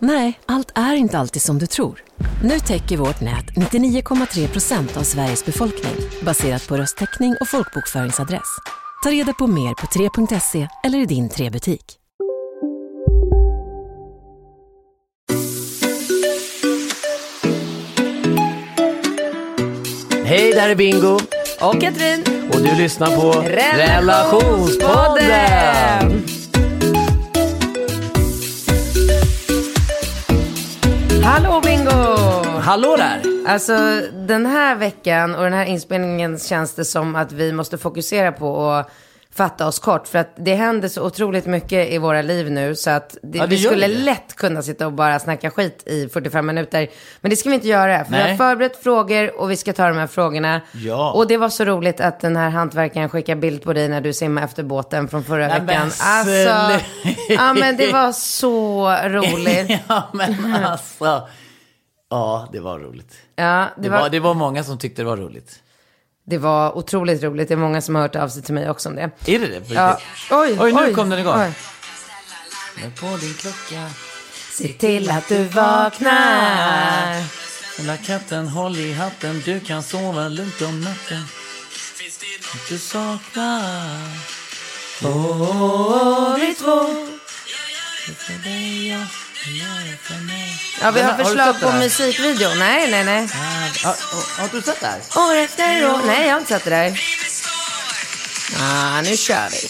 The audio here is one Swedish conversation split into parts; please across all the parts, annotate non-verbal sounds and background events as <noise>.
Nej, allt är inte alltid som du tror. Nu täcker vårt nät 99,3 procent av Sveriges befolkning baserat på röstteckning och folkbokföringsadress. Ta reda på mer på 3.se eller i din 3-butik. Hej, där är Bingo. Och Katrin. Och du lyssnar på Relationspodden. Hallå Bingo! Hallå där. Alltså den här veckan och den här inspelningen känns det som att vi måste fokusera på att fatta oss kort. För att det händer så otroligt mycket i våra liv nu så att det, Ja, det vi skulle det. lätt kunna sitta och bara snacka skit i 45 minuter. Men det ska vi inte göra. För vi har Nej. förberett frågor och vi ska ta de här frågorna. Ja. Och det var så roligt att den här hantverkaren skickade bild på dig när du simmade efter båten från förra Nej, veckan. Alltså, sluta. ja men det var så roligt. <laughs> ja, men alltså. Ja, det var roligt. Ja, Det var, det var många som tyckte det var roligt. Det var otroligt roligt. Det är många som har hört av sig till mig också om det. Är det det? Ja. Oj, Oj, nu kom den igång. Oj. På din klocka. Se till att du vaknar. Lilla katten, håll i hatten. Du kan sova lugnt om natten. Att du saknar. Och vi två. För dig, jag Ja, vi har har förslag det på musikvideo. Nej, nej, nej. Ah, ah, har du sett det här? År efter år. Nej, jag har inte sett det där. Ah, nu kör vi.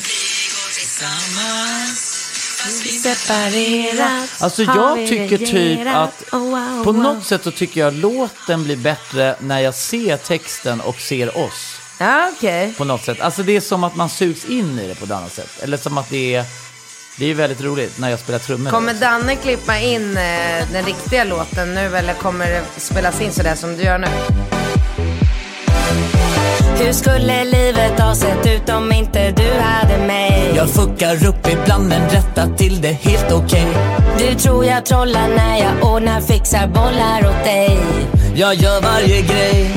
Separerat. Alltså har jag tycker typ att Oh, på något sätt så tycker jag låten blir bättre när jag ser texten och ser oss. Ja, okej. På något sätt. Alltså det är som att man sugs in i det på ett annat sätt. Eller som att det är, det är väldigt roligt när jag spelar trummor. Kommer nu. Danne klippa in eh, den riktiga låten nu eller kommer det spelas in sådär som du gör nu? Hur skulle livet ha sett ut om inte du hade mig? Jag fuckar upp ibland men rättar till det helt okej Du tror jag trollar när jag ordnar fixar bollar åt dig. Jag gör varje grej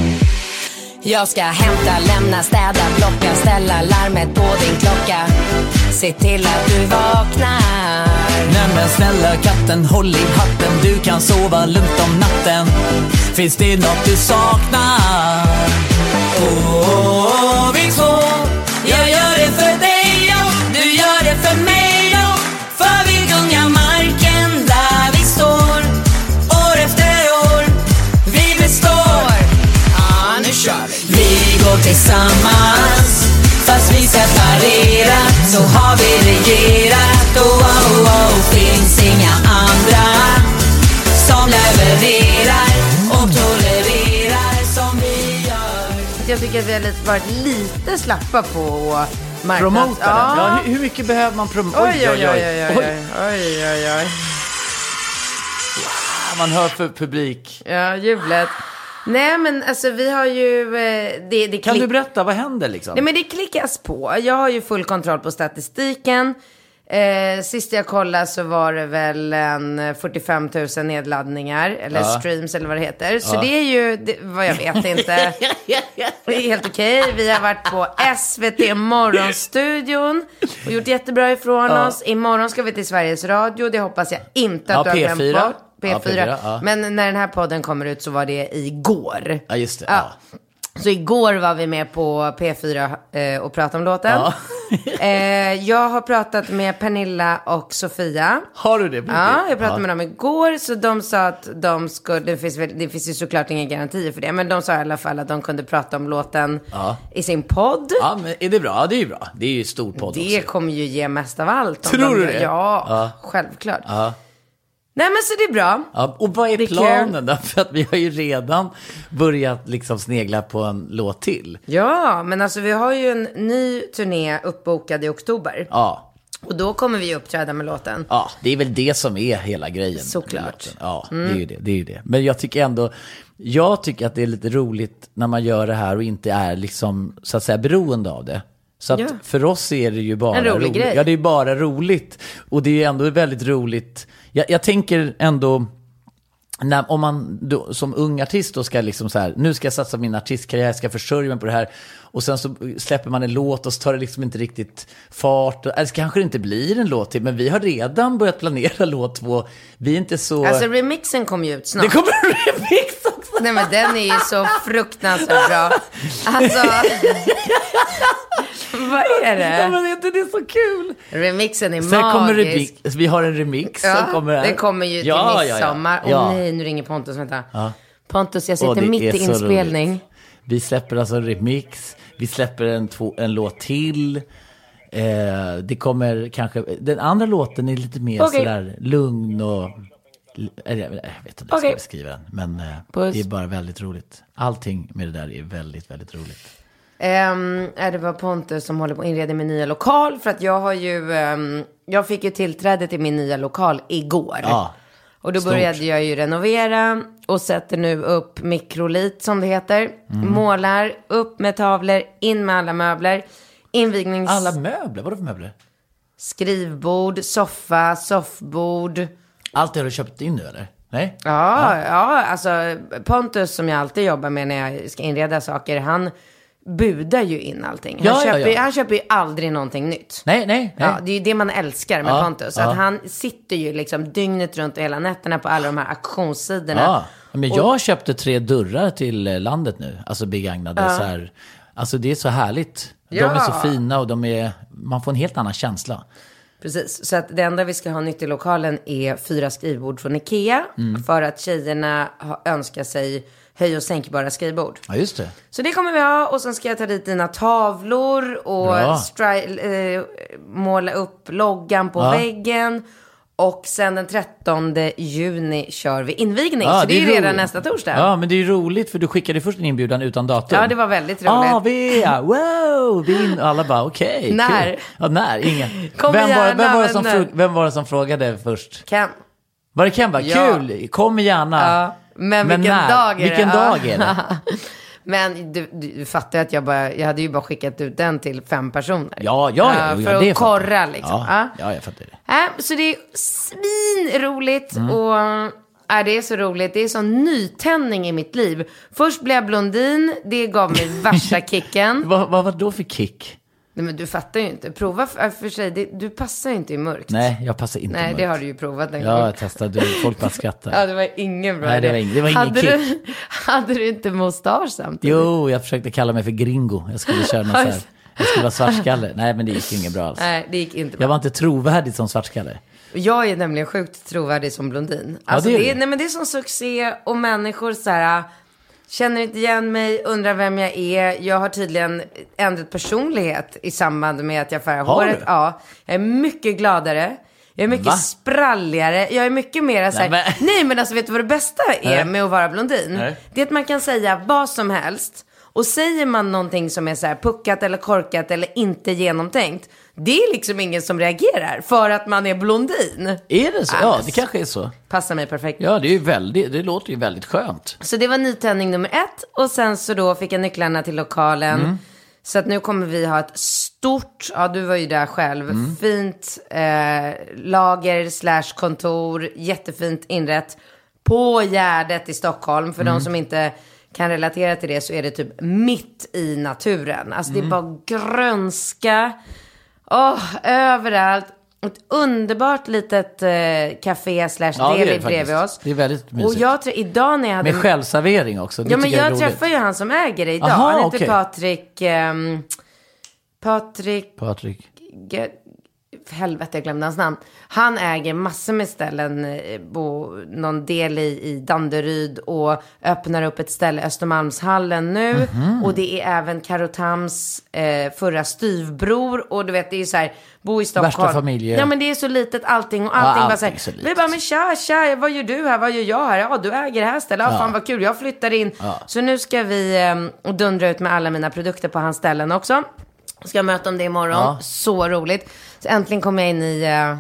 jag ska hämta, lämna, städa, plocka, ställa larmet på din klocka. Se till att du vaknar. Nej men snälla katten, håll i hatten Du kan sova lugnt om natten Finns det något du saknar? Åh, tillsammans Fast vi separerat så har vi regerat oh, oh, oh. Finns inga andra som levererar och tolererar som vi gör Jag tycker att vi har varit lite slappa på marknads... Promota den. Ja, hur, hur mycket behöver man promota? Oj, oj, oj, oj, oj, oj, oj, oj, oj. Man hör för publik. Ja, jublet. Nej, men alltså vi har ju... eh, Det, det Kan du berätta, vad händer liksom? Nej, men det klickas på. Jag har ju full kontroll på statistiken. Eh, sist jag kollade så var det väl en 45 000 nedladdningar, eller Ja. streams eller vad det heter. Så det är ju, det, vad jag vet inte. <laughs> Det är helt okej. Vi har varit på SVT Morgonstudion och gjort jättebra ifrån oss. Imorgon ska vi till Sveriges Radio. Det hoppas jag inte att Ja, du har glömt P4. bort. P4. Ja, P4, ja. Men när den här podden kommer ut så var det igår. Ja, just det. Ja. Så igår var vi med på P4 eh, och pratade om låten. Ja. <laughs> eh, jag har pratat med Pernilla och Sofia. Har du det? Ja, jag pratade med dem igår. Så de sa att de skulle, det finns, väl, det finns ju såklart inga garantier för det. Men de sa i alla fall att de kunde prata om låten i sin podd. Ja, men är det bra? Ja, det är ju bra. Det är ju stor podd Det också. kommer ju ge mest av allt. om Tror de du det? Ja. självklart. Nej men så det är bra. Ja, och vad är, Det planen då? <laughs> För att vi har ju redan börjat liksom snegla på en låt till. Ja, men alltså vi har ju en ny turné uppbokad i oktober. Ja, Och då kommer vi uppträda med låten. ja, det är väl det som är hela grejen. Såklart. Ja, det är ju det. det är ju det. Men jag tycker ändå, jag tycker att det är lite roligt när man gör det här och inte är liksom, så att säga, beroende av det. Så att Ja. för oss är det ju bara rolig roligt. grej. Ja, det är bara roligt. Och det är ju ändå väldigt roligt. Jag, jag tänker ändå, när, om man då, som ung artist då ska liksom så här, nu ska jag satsa min artistkarriär, jag ska försörja mig på det här. Och sen så släpper man en låt och så tar det liksom inte riktigt fart. Eller så kanske det inte blir en låt till, men vi har redan börjat planera <laughs> låt två. Vi är inte så... Alltså remixen kommer ju ut snart. det kommer en <laughs> remix också! Nej men den är ju så fruktansvärt bra. Alltså. <laughs> Vad är Ja, det? men är inte det så kul? Remixen är Sen kommer magisk. remix, vi har en remix Ja, som kommer här. den kommer ju till Ja, ja, ja. midsommar. Åh Ja. nej, nu ringer Pontus. Vänta. Pontus, jag sitter det mitt är i inspelning. roligt. Vi släpper alltså en remix, vi släpper en, två, en låt till. Eh, det kommer kanske, den andra låten är lite mer Okej. sådär lugn och, jag vet inte hur jag ska Okej. beskriva den. Men eh, Puss. det är bara väldigt roligt. Allting med det där är väldigt, väldigt roligt. Um, det var Pontus som håller på att inreda min nya lokal. För att jag har ju, ehm, jag fick ju tillträde till min nya lokal igår. Ja, och då stort. började jag ju renovera och sätter nu upp mikrolit som det heter. Mm. Målar, upp med tavlor, in med alla möbler. Invignings... Alla möbler, vadå för möbler? Skrivbord, soffa, soffbord. Allt det har du köpt in nu eller? Nej? Ja, ja, alltså Pontus som jag alltid jobbar med när jag ska inreda saker, han budar ju in allting. Han, Ja, ja, köper, ja. Ju, han köper ju aldrig någonting nytt. Nej, nej, nej. Ja, det är ju det man älskar med Ja, Pontus. ja. Att han sitter ju liksom dygnet runt och hela nätterna på alla de här auktionssidorna. Ja, men jag köpte tre dörrar till eh, landet nu, alltså begagnade. Så här. Alltså det är så härligt. De är så Ja. fina och de är, man får en helt annan känsla. Precis, så att det enda vi ska ha nytt i lokalen är fyra skrivbord från Ikea. Mm. För att tjejerna har önskat sig höj och sänkbara skrivbord. Ja, just det. Så det kommer vi ha och sen ska jag ta dit dina tavlor och eh, måla upp loggan på Ja. väggen. Och sen den 13 juni kör vi invigning. Ja, så det är ju redan nästa torsdag. Ja, men det är ju roligt för du skickade först en inbjudan utan datum. Ja, det var väldigt roligt. Ah, Bea, wow, vi in. Alla bara okej. När? kul. Ja, när? Ingen. Kom vem, var, gärna, vem, var det som vem var det som frågade först? Kan. Var det Ken? Bara, Ja. Kul, kom gärna. Ja, men vilken när? dag är det? Vilken Ja. dag är det? <laughs> Men du, du, fattar att jag bara, jag hade ju bara skickat ut den till fem personer. Ja, ja, ja. Eh, ja För det att korra liksom. Ja, Ja. ja, jag fattar det. Äh, så det är svinroligt Mm. och äh, det är så roligt. Det är sån nytändning i mitt liv. Först blev jag blondin, det gav mig värsta <laughs> kicken. Vad, vad var det då för kick? Nej men du fattar ju inte. Prova för, för sig, det, du passar ju inte i mörkt. Nej, jag passar inte Nej, mörkt. det har du ju provat en Ja, gång. jag testade. Folk bara skrattar. <laughs> Ja, det var ingen bra Nej, det var ing- det var ingen hade kick. Du, <laughs> hade du inte mustasch samtidigt? Jo, jag försökte kalla mig för gringo. Jag skulle köra någon <laughs> så här. Jag skulle vara svartskalle. Nej, men det gick inget bra alls. Nej, det gick inte bra. Jag var inte trovärdig som svartskalle. Jag är nämligen sjukt trovärdig som blondin. Alltså, det är det, är, du. nej, men det är som succé och människor så här, känner inte igen mig, undrar vem jag är. Jag har tydligen ändrat personlighet i samband med att jag färgar Har håret. du? Ja, jag är mycket gladare. Jag är mycket Va? spralligare. Jag är mycket mer så här, Nej, nej, men- men... alltså vet du vad det bästa är Nej. med att vara blondin? Nej. Det är att man kan säga vad som helst. Och säger man någonting som är så här puckat eller korkat eller inte genomtänkt. Det är liksom ingen som reagerar för att man är blondin. Är det så? Ja, det kanske är så. Passar mig perfekt. Ja, det, är ju väldigt, det låter ju väldigt skönt. Så det var nytändning nummer ett. Och sen så då fick jag nycklarna till lokalen. Mm. Så att nu kommer vi ha ett stort, ja du var ju där själv, Mm. fint eh, lager slash kontor, jättefint inrett. På Gärdet i Stockholm. För Mm. de som inte kan relatera till det så är det typ mitt i naturen. Alltså Mm. det är bara grönska. Åh, överallt. Ett underbart litet eh, café slash Ja, deli bredvid oss. Det är väldigt Och mysigt. jag tror, idag när jag hade... Med självservering också. Det Ja, men jag, jag träffar ju han som äger det idag. Aha, han heter okej. Patrik... ehm, Patrik... Patrik. Ge- för helvete jag glömde hans namn. Han äger massor med ställen, eh, på någon del i, i Danderyd och öppnar upp ett ställe, Östermalmshallen nu. Mhm. Och det är även Karo Tams eh, förra styvbror. Och du vet, det är ju så här, bo i Stockholm. Värsta familje- Ja men det är så litet allting och allting bara så allting är så här. litet. Vi bara, men tja, tja, vad gör du här, vad gör jag här? Ja, du äger det här stället, ja, fan vad kul, jag flyttar in. Så nu ska vi eh, dundra ut med alla mina produkter på hans ställen också. Ska möta om det imorgon, Ja. så roligt. Så äntligen kommer jag in i eh,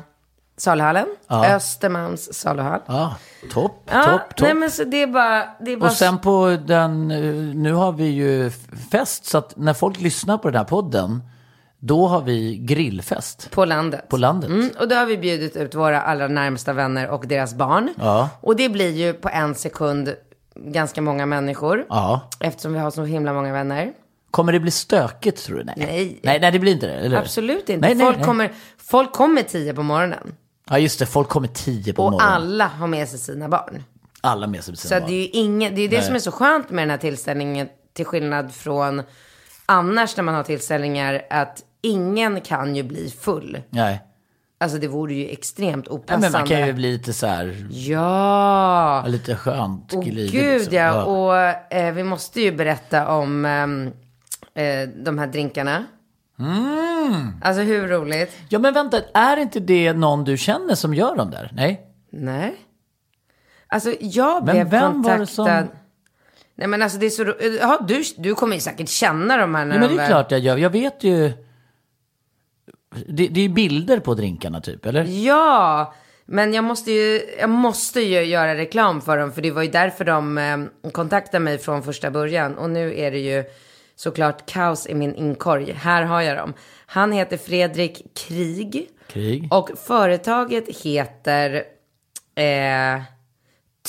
saluhallen, Östermalms saluhall. Ja, topp, Ja, topp, topp. nej men så det är bara, det är bara Och sen på den, eh, nu har vi ju fest, så att när folk lyssnar på den här podden, då har vi grillfest på landet. på landet. Mm, och då har vi bjudit ut våra allra närmsta vänner och deras barn. Ja. Och det blir ju på en sekund ganska många människor. Ja. Eftersom vi har så himla många vänner. Kommer det bli stökigt tror du? Nej. Nej. Nej, nej det blir inte det, eller? Absolut inte. Nej, folk, nej. Kommer, folk kommer tio på morgonen. Ja, just det. Folk kommer tio på Och morgonen. alla har med sig sina barn. Alla med sig sina Så barn. det är ju ingen, det är det som är så skönt med den här tillställningen. Till skillnad från annars när man har tillställningar. Att ingen kan ju bli full. Nej. Alltså det vore ju extremt Ja, opassande. men man kan ju bli lite så här, Ja. lite skönt Åh glidig, gud liksom. ja. Och eh, vi måste ju berätta om ehm, eh, de här drinkarna. Mm. Alltså hur roligt? Ja, men vänta, är inte det någon du känner som gör dem där? Nej? Nej. Alltså jag Men blev vem var det kontaktad. som- Nej men alltså det är så ro- ja, du, du kommer ju säkert känna de här när Ja, men de det är väl- klart jag gör. Jag vet ju. Det, det är bilder på drinkarna typ, eller? Ja, men jag måste ju, jag måste ju göra reklam för dem. För det var ju därför de eh, kontaktade mig från första början. Och nu är det ju såklart kaos i min inkorg. Här har jag dem. Han heter Fredrik Krig. Krig. Och företaget heter eh,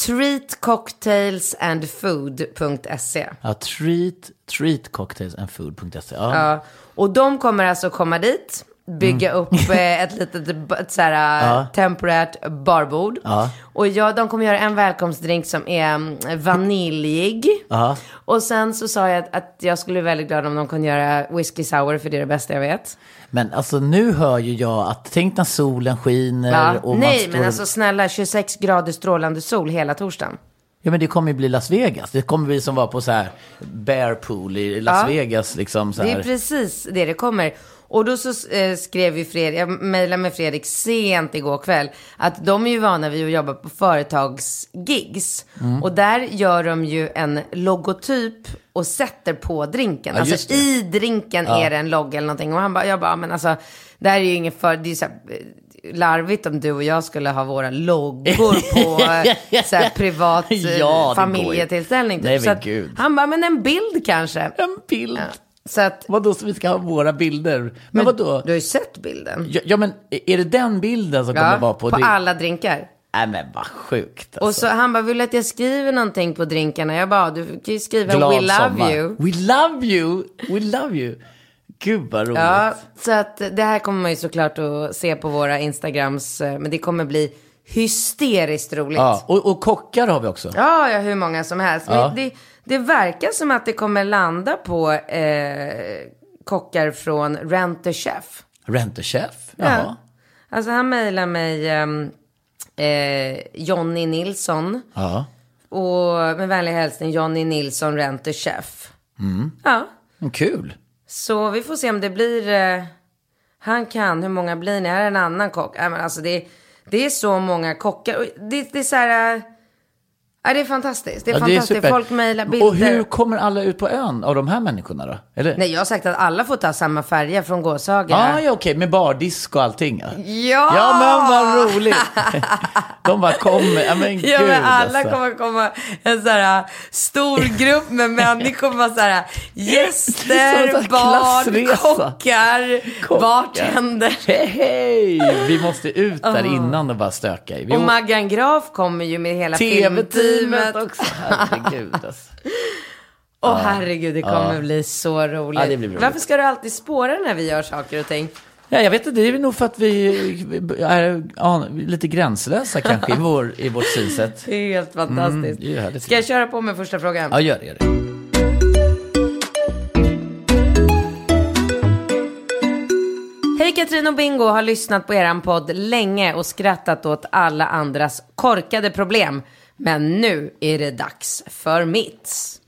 treatcocktailsandfood.se. Ja, treat, treatcocktailsandfood.se. Ja. Ja, och de kommer alltså komma dit, bygga Mm. upp eh, ett <laughs> litet ett så här, temporärt barbord. Ja. Och ja, de kommer göra en välkomstdrink som är mm, vaniljig. Ja. Och sen så sa jag att, att jag skulle bli väldigt glad om de kunde göra whisky sour, för det är det bästa jag vet. Men alltså nu hör ju jag att, tänk när solen skiner Ja. och Nej, står... men alltså snälla, 26 grader strålande sol hela torsdagen. Ja, men det kommer ju bli Las Vegas. Det kommer bli som var på så här Bear Pool i Las Ja. Vegas, liksom så Det här. är precis det det kommer. Och då så eh, skrev ju Fredrik, jag mejlade med Fredrik sent igår kväll, att de är ju vana vid att jobba på företagsgigs. Mm. Och där gör de ju en logotyp och sätter på drinken. Ja, alltså i drinken är det en logga eller någonting. Och han bara, jag bara, men alltså, det här är ju ingen för, det är så här, eh, larvigt om du och jag skulle ha våra loggor på <laughs> så här, privat Ja, familjetillställning. Typ. Nej, så att, han bara, men en bild kanske. En bild. Så att, Vadå, så vi ska ha våra bilder? Men, vadå? du har ju sett bilden. Ja, ja, men är det den bilden som kommer vara på, på drink? alla drinkar. Nej, men vad sjukt alltså. Och så han bara, vill att jag skriver någonting på drinkarna? Jag bara, du kan ju skriva Glad We love sommar. you. We love you. We love you. Gud vad roligt. Ja, så att det här kommer man ju såklart att se på våra Instagrams, eh, men det kommer bli hysteriskt roligt. Ja, och, och kockar har vi också. Ja, ja, hur många som helst. Men Ja. det, det verkar som att det kommer landa på eh, kockar från Rent a Chef. Rent a chef. Ja. Jaha. Alltså han mejlar mig ehm, eh, Jonny Nilsson. Ja. Och med vänlig hälsning Jonny Nilsson, Rent a Chef. Mm. Ja, Kul. så vi får se om det blir... Eh, han kan, hur många blir ni? Här är en annan kock. Nej, men alltså det, det är så många kockar. Det, det är så här... Ja, det är fantastiskt. Det är Ja, fantastiskt. super. Folk mejlar bilder. Och hur kommer alla ut på ön av de här människorna då? Eller? Nej, jag har sagt att alla får ta samma färja från Gåshaga. Ah, ja, okej, med bardisk och allting. Ja. Ja! men vad roligt. <laughs> de bara kommer. Ja, men gud Ja men alla alltså. kommer komma, en så här stor <laughs> grupp med människor, bara så här Som gäster, barn, kockar, Kockar. bartender. Hej, hej! Vi måste ut där innan och bara stöka. Vi Och å- Maggan Graf kommer ju med hela TV-teamet filmteamet. också. Herregud alltså. <laughs> Åh herregud, det kommer Ja. bli så roligt. Ja, roligt. Varför ska du alltid spåra när vi gör saker och ting? Ja, jag vet inte, det är nog för att vi är ja, lite gränslösa kanske i, vår, i vårt synsätt. <laughs> Det är helt fantastiskt. det är. Ska jag köra på med första frågan? Ja, gör det. Gör det. Hej Annie-Katrin och Bingo har lyssnat på eran podd länge och skrattat åt alla andras korkade problem. Men nu är det dags för mitt.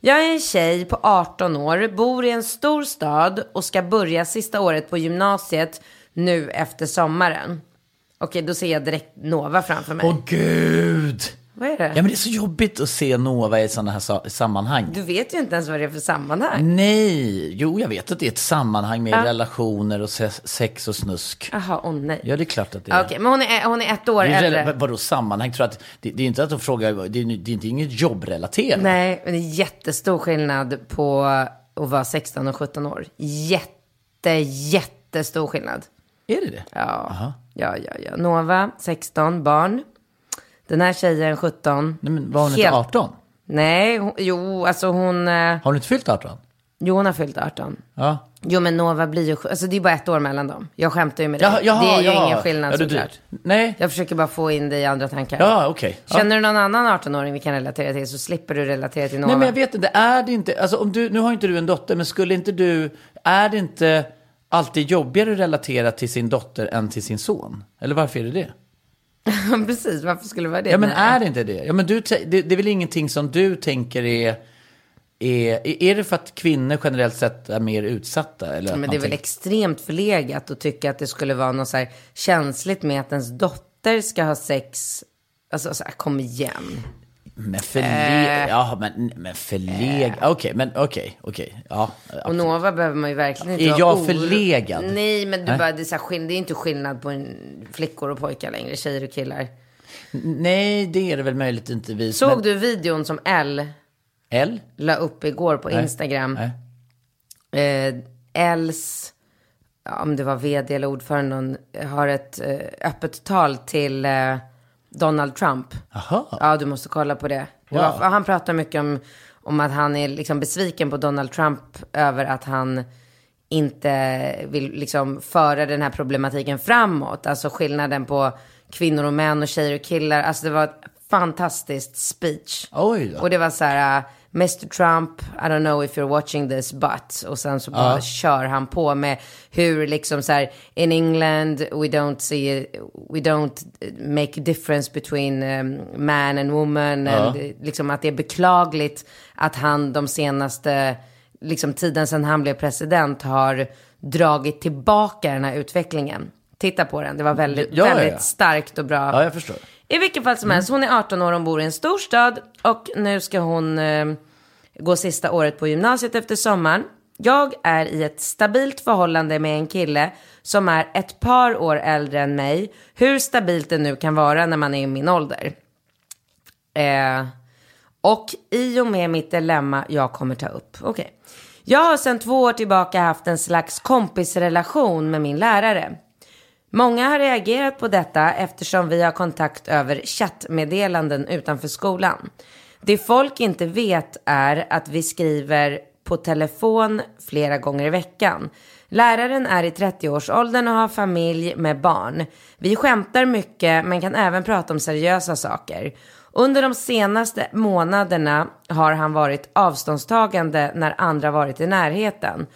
Jag är en tjej på 18 år, bor i en stor stad och ska börja sista året på gymnasiet nu efter sommaren. Okej, då ser jag direkt Nova framför mig. Åh gud! Vad är det? Ja men det är så jobbigt att se Nova i sådana här sa- sammanhang. Du vet ju inte ens vad det är för sammanhang. Nej, jo jag vet att det är ett sammanhang med relationer och se- sex och snusk. Jaha, åh nej. Ja det är klart att det är. Okej, men hon är, hon är ett år Det är äldre. vadå sammanhang? Tror att det, det är inte att de frågar, det är, det är inte inget jobbrelaterat. Nej, men det är jättestor skillnad på att vara 16 och 17 år. Jätte, jättestor skillnad. Är det det? Ja, ja, ja, ja. Nova, 16, barn. Den här tjejen, 17. Nej, men var hon inte Helt- 18? Nej, hon, jo, alltså hon... eh, Har hon inte fyllt 18? Jo, hon har fyllt 18. Ja. Jo, men Nova blir ju... Alltså det är bara ett år mellan dem. Jag skämtar ju med dig. Jaha, jaha, det är ju jaha. ingen skillnad Ja, du- såklart. Nej. Jag försöker bara få in dig i andra tankar. Ja, okej. Ja. Känner du någon annan 18-åring vi kan relatera till så slipper du relatera till Nova. Nej men jag vet inte, är det inte, alltså om du, nu har inte du en dotter, men skulle inte du, är det inte alltid jobbigare att relatera till sin dotter än till sin son? Eller varför är det det? <laughs> Precis, varför skulle det vara det? Ja men är det inte det? Ja men du, det, det är väl ingenting som du tänker är, är, är det för att kvinnor generellt sett är mer utsatta? Eller Men det är väl extremt förlegat att tycka att det skulle vara något så här känsligt med att ens dotter ska ha sex. Alltså, så här, kom igen. Men förleg... Äh. Ja, men, men förleg... Okej, men okej, okej. Ja, Och Nova behöver man ju verkligen inte Är jag förlegad? Nej, men du Nej. bara, det, är så här, det är inte skillnad på en, flickor och pojkar längre, tjejer och killar. Nej, det är det väl möjligt inte vi. Såg men... du videon som L L? la upp igår på Nej. Instagram? Nej. eh, Els, ja, om det var vd eller ordförande, har ett eh, öppet tal till eh, Donald Trump. Jaha. Ja, du måste kolla på det. det var, Wow. han pratar mycket om, om att han är liksom besviken på Donald Trump över att han inte vill liksom föra den här problematiken framåt. Alltså skillnaden på kvinnor och män och tjejer och killar. Alltså det var ett fantastiskt speech. Oj då. Och det var så här, Mr Trump, I don't know if you're watching this but. Och sen så bara kör han på med hur liksom så här, in England we don't see, we don't make difference between um, man and woman. And, liksom att det är beklagligt att han de senaste, liksom tiden sedan han blev president har dragit tillbaka den här utvecklingen. Titta på den, det var väldigt, Ja, ja, ja. väldigt starkt och bra. Ja, jag förstår. I vilket fall som helst, hon är 18 år, hon bor i en storstad och nu ska hon eh, gå sista året på gymnasiet efter sommaren. Jag är i ett stabilt förhållande med en kille som är ett par år äldre än mig. Hur stabilt det nu kan vara när man är i min ålder. Eh, och i och med mitt dilemma jag kommer ta upp. Okej. Jag har sedan två år tillbaka haft en slags kompisrelation med min lärare. Många har reagerat på detta eftersom vi har kontakt över chattmeddelanden utanför skolan. Det folk inte vet är att vi skriver på telefon flera gånger i veckan. Läraren är i 30-årsåldern och har familj med barn. Vi skämtar mycket men kan även prata om seriösa saker. Under de senaste månaderna har han varit avståndstagande när andra varit i närheten.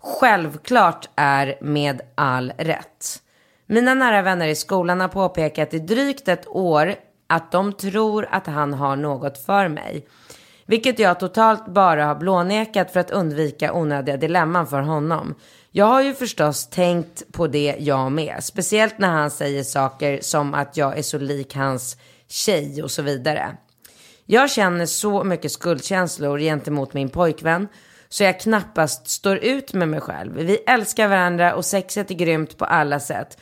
Självklart är med all rätt. Mina nära vänner i skolan har påpekat i drygt ett år att de tror att han har något för mig. Vilket jag totalt bara har blånekat för att undvika onödiga dilemman för honom. Jag har ju förstås tänkt på det jag med. Speciellt när han säger saker som att jag är så lik hans tjej och så vidare. Jag känner så mycket skuldkänslor gentemot min pojkvän så jag knappast står ut med mig själv. Vi älskar varandra och sexet är grymt på alla sätt.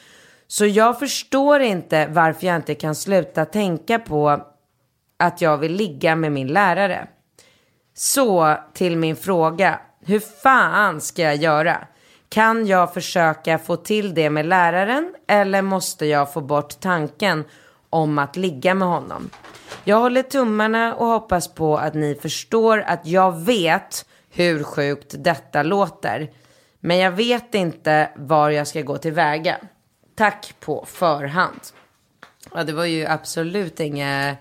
Så jag förstår inte varför jag inte kan sluta tänka på att jag vill ligga med min lärare. Så till min fråga. Hur fan ska jag göra? Kan jag försöka få till det med läraren eller måste jag få bort tanken om att ligga med honom? Jag håller tummarna och hoppas på att ni förstår att jag vet hur sjukt detta låter. Men jag vet inte var jag ska gå tillväga. Tack på förhand. Ja, det var ju absolut ingen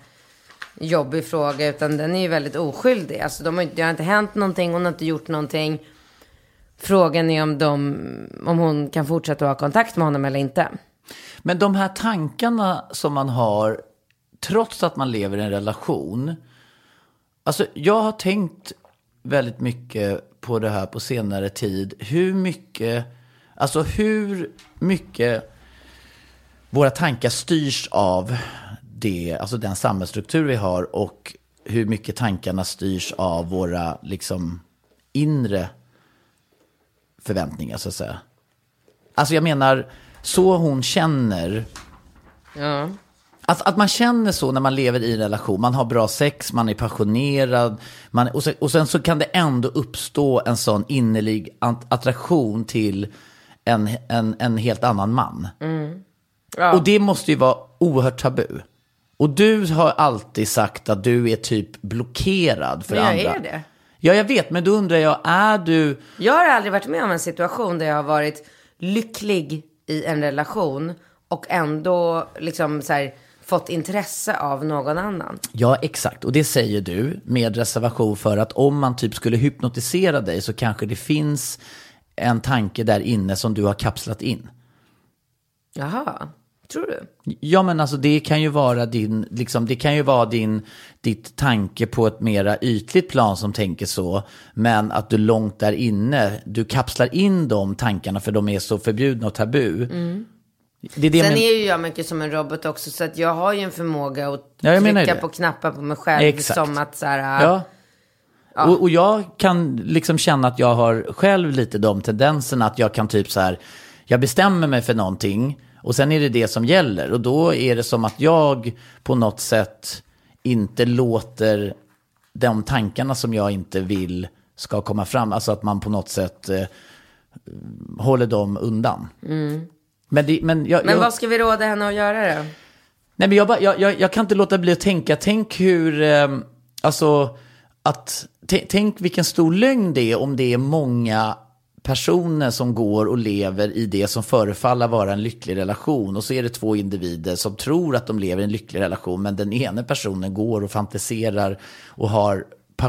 jobbig fråga utan den är ju väldigt oskyldig. Alltså de har, det har inte hänt någonting, hon har inte gjort någonting. Frågan är om, de, om hon kan fortsätta ha kontakt med honom eller inte. Men de här tankarna som man har, trots att man lever i en relation. Alltså jag har tänkt väldigt mycket på det här på senare tid. Hur mycket, alltså hur mycket våra tankar styrs av det, alltså den samhällsstruktur vi har och hur mycket tankarna styrs av våra liksom inre förväntningar så att säga. Alltså jag menar, så hon känner. Ja. Att, att man känner så när man lever i en relation. Man har bra sex, man är passionerad. Man, och, sen, och sen så kan det ändå uppstå en sån innerlig attraktion till en, en, en helt annan man. Och det måste ju vara oerhört tabu. Och du har alltid sagt att du är typ blockerad för Men jag andra. är det. Ja, jag vet, men då undrar jag, är du... Jag har aldrig varit med om en situation där jag har varit lycklig i en relation och ändå liksom så här, fått intresse av någon annan. Ja, exakt. Och det säger du med reservation för att om man typ skulle hypnotisera dig så kanske det finns en tanke där inne som du har kapslat in. Jaha, tror du? Ja, men alltså det kan ju vara din, liksom, det kan ju vara din, ditt tanke på ett mera ytligt plan som tänker så. Men att du långt där inne, du kapslar in de tankarna för de är så förbjudna och tabu. Det är det Sen men- är ju jag mycket som en robot också så att jag har ju en förmåga att Ja, trycka på knappar på mig själv Exakt. som att så här, Ja. Och, och jag kan liksom känna att jag har själv lite de tendenserna att jag kan typ så här, jag bestämmer mig för någonting och sen är det det som gäller. Och då är det som att jag på något sätt inte låter de tankarna som jag inte vill ska komma fram. Alltså att man på något sätt eh, håller dem undan. Men, det, men, jag. Men jag, vad ska vi råda henne att göra då? Nej, men jag, bara, jag, jag, jag kan inte låta bli att tänka, tänk hur, eh, alltså, att, tänk vilken stor lögn det är om det är många personer som går och lever i det som förefaller vara en lycklig relation. Och så är det två individer som tror att de lever i en lycklig relation, men den ena personen går och fantiserar och har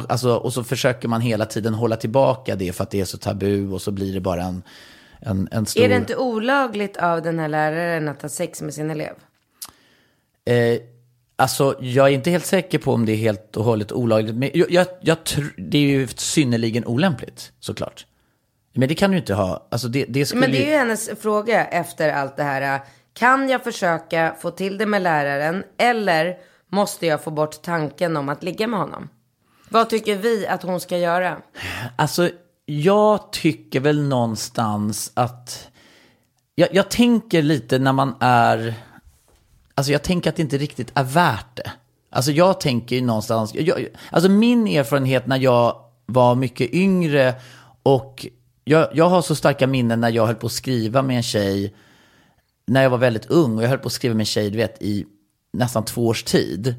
Alltså, och så försöker man hela tiden hålla tillbaka det för att det är så tabu och så blir det bara en, en, en stor... Är det inte olagligt av den här läraren att ha sex med sin elev? Eh, alltså, jag är inte helt säker på om det är helt och hållet olagligt. Men jag, jag, jag det är ju synnerligen olämpligt, såklart. Men det kan du inte ha. Alltså, det, det skulle Men det är ju... ju hennes fråga efter allt det här. Kan jag försöka få till det med läraren eller måste jag få bort tanken om att ligga med honom? Vad tycker vi att hon ska göra? Alltså, jag tycker väl någonstans att... Jag, jag tänker lite när man är... Alltså jag tänker att det inte riktigt är värt det. Alltså jag tänker ju någonstans... Jag, alltså min erfarenhet när jag var mycket yngre och jag, jag har så starka minnen när jag höll på att skriva med en tjej när jag var väldigt ung och jag höll på att skriva med en tjej, du vet, i nästan två års tid.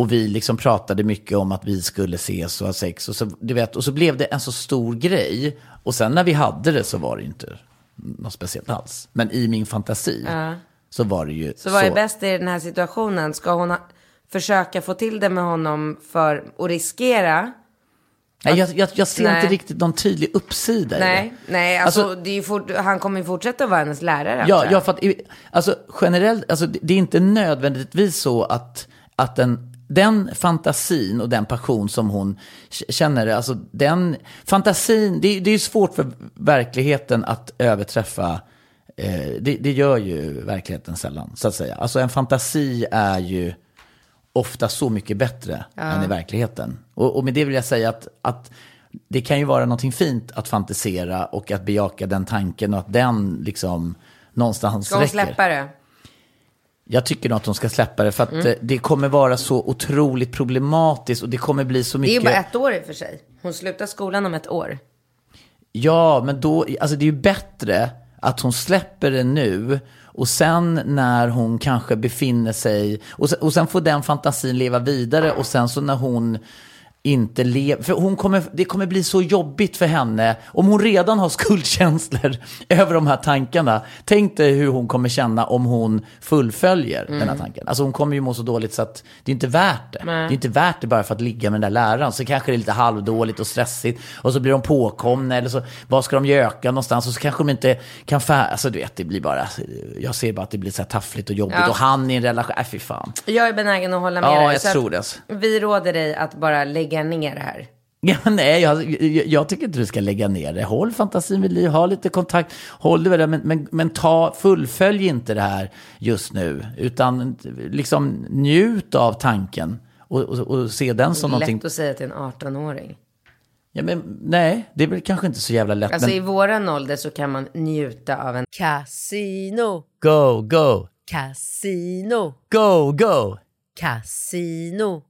Och vi liksom pratade mycket om att vi skulle ses och ha sex. Och så, du vet, och så blev det en så stor grej. Och sen när vi hade det så var det inte något speciellt alls. Men i min fantasi så var det ju Så vad är bäst i den här situationen? Ska hon ha, försöka få till det med honom för att riskera? Nej, jag, jag, jag ser Nej. inte riktigt någon tydlig uppsida i Nej, det. nej, alltså, Alltså- fort, han kommer ju fortsätta vara hennes lärare. Ja, ja, för att i- alltså, generellt, alltså, det är inte nödvändigtvis så att, att den, den fantasin och den passion som hon känner, alltså den fantasin, det, det är ju svårt för verkligheten att överträffa, eh, det, det gör ju verkligheten sällan, så att säga. Alltså en fantasi är ju ofta så mycket bättre än i verkligheten. Och, och med det vill jag säga att, att det kan ju vara någonting fint att fantisera och att bejaka den tanken och att den liksom någonstans Ska hon räcker. släppa det? Jag tycker nog att hon ska släppa det för att Mm. eh, det kommer vara så otroligt problematiskt och det kommer bli så Det är ju mycket. bara ett år i och för sig. Hon slutar skolan om ett år. Ja, men då, alltså det är ju bättre att hon släpper det nu och sen när hon kanske befinner sig, och sen, och sen får den fantasin leva vidare och sen så när hon inte lever, för hon kommer, det kommer bli så jobbigt för henne. Om hon redan har <laughs> skuldkänslor över de här tankarna, tänk dig hur hon kommer känna om hon fullföljer den här tanken. Alltså hon kommer ju må så dåligt så att det är inte värt det. Det är inte värt det bara för att ligga med den där läraren. Så kanske det är lite halvdåligt och stressigt och så blir de påkomna eller så, vad ska de göka någonstans? Och så kanske de inte kan fär... Alltså du vet, det blir bara, jag ser bara att det blir så här taffligt och jobbigt. Ja. Och han i en relation, äh fy fan. Jag är benägen att hålla med Ja, dig. jag så att tror det, alltså. Vi råder dig att bara lägga ner det här. <laughs> Ja, nej, jag, jag, jag tycker inte du ska lägga ner det. Håll fantasin vid liv, ha lite kontakt, håll det det, men, men, men ta, fullfölj inte det här just nu, utan liksom njut av tanken och, och, och se den som någonting. Lätt att säga till en 18-åring. Ja, men, nej, det är väl kanske inte så jävla lätt. Alltså men i våran ålder så kan man njuta av en casino, go, go, casino, go, go, casino.